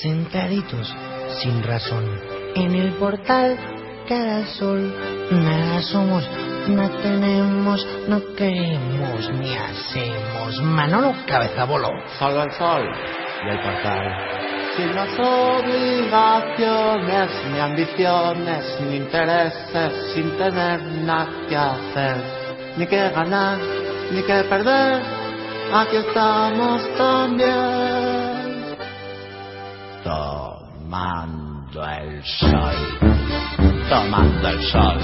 sentaditos sin razón. En el portal cada sol, nada somos, no tenemos, no queremos ni hacemos. Manolo Cabeza Bolo. Solo el sol y el portal. Sin las obligaciones, ni ambiciones, ni intereses, sin tener nada que hacer, ni que ganar, ni que perder, aquí estamos también. Tomando el sol, tomando el sol.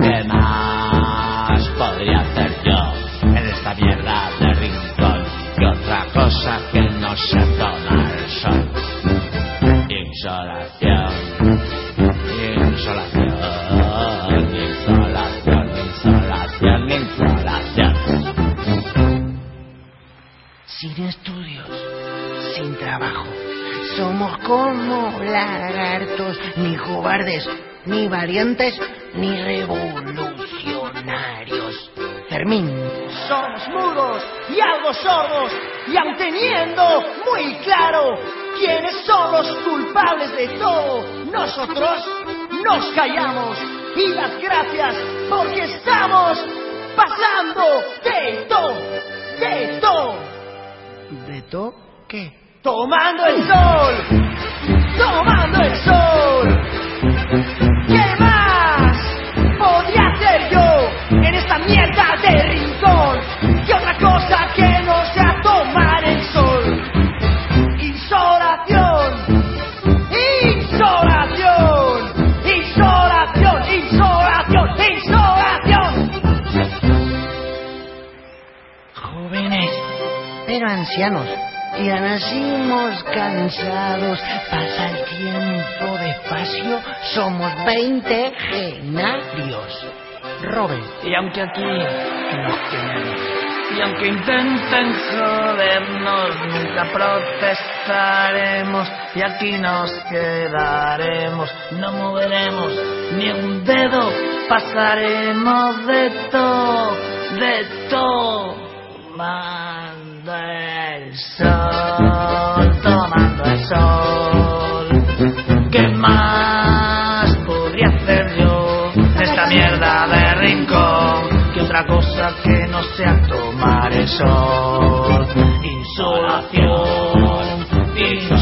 ¿Qué más podría hacer yo en esta mierda de rincón? Que otra cosa que no se toma el sol. Insolación, insolación. sin estudios, sin trabajo. Somos como lagartos, ni cobardes, ni valientes, ni revolucionarios. Fermín. Somos mudos y algo sordos, y aun teniendo muy claro quiénes son los culpables de todo, nosotros nos callamos y las gracias porque estamos pasando de todo, de todo, ¿De to qué? tomando el sol, tomando el sol. ¿Qué más podría hacer yo en esta mierda de rincón? ¿Qué otra cosa que no sea tomar el sol? Insolación, insolación, insolación, insolación, insolación. Jóvenes, pero ancianos. Ya nacimos cansados, pasa el tiempo despacio, somos veintegenarios. Robert, Y aunque aquí nos quememos, y aunque intenten jodernos, nunca protestaremos, y aquí nos quedaremos, no moveremos ni un dedo, pasaremos de todo, de todo, tomando el sol, tomando el sol. ¿Qué más podría hacer yo en esta mierda de rincón? Que otra cosa que no sea tomar el sol. Insolación, insolación.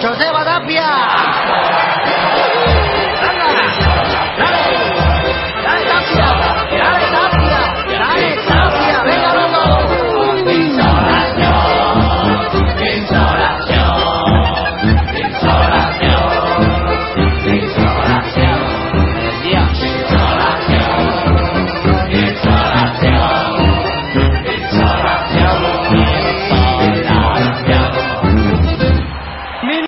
José Badapia. ¡Anda!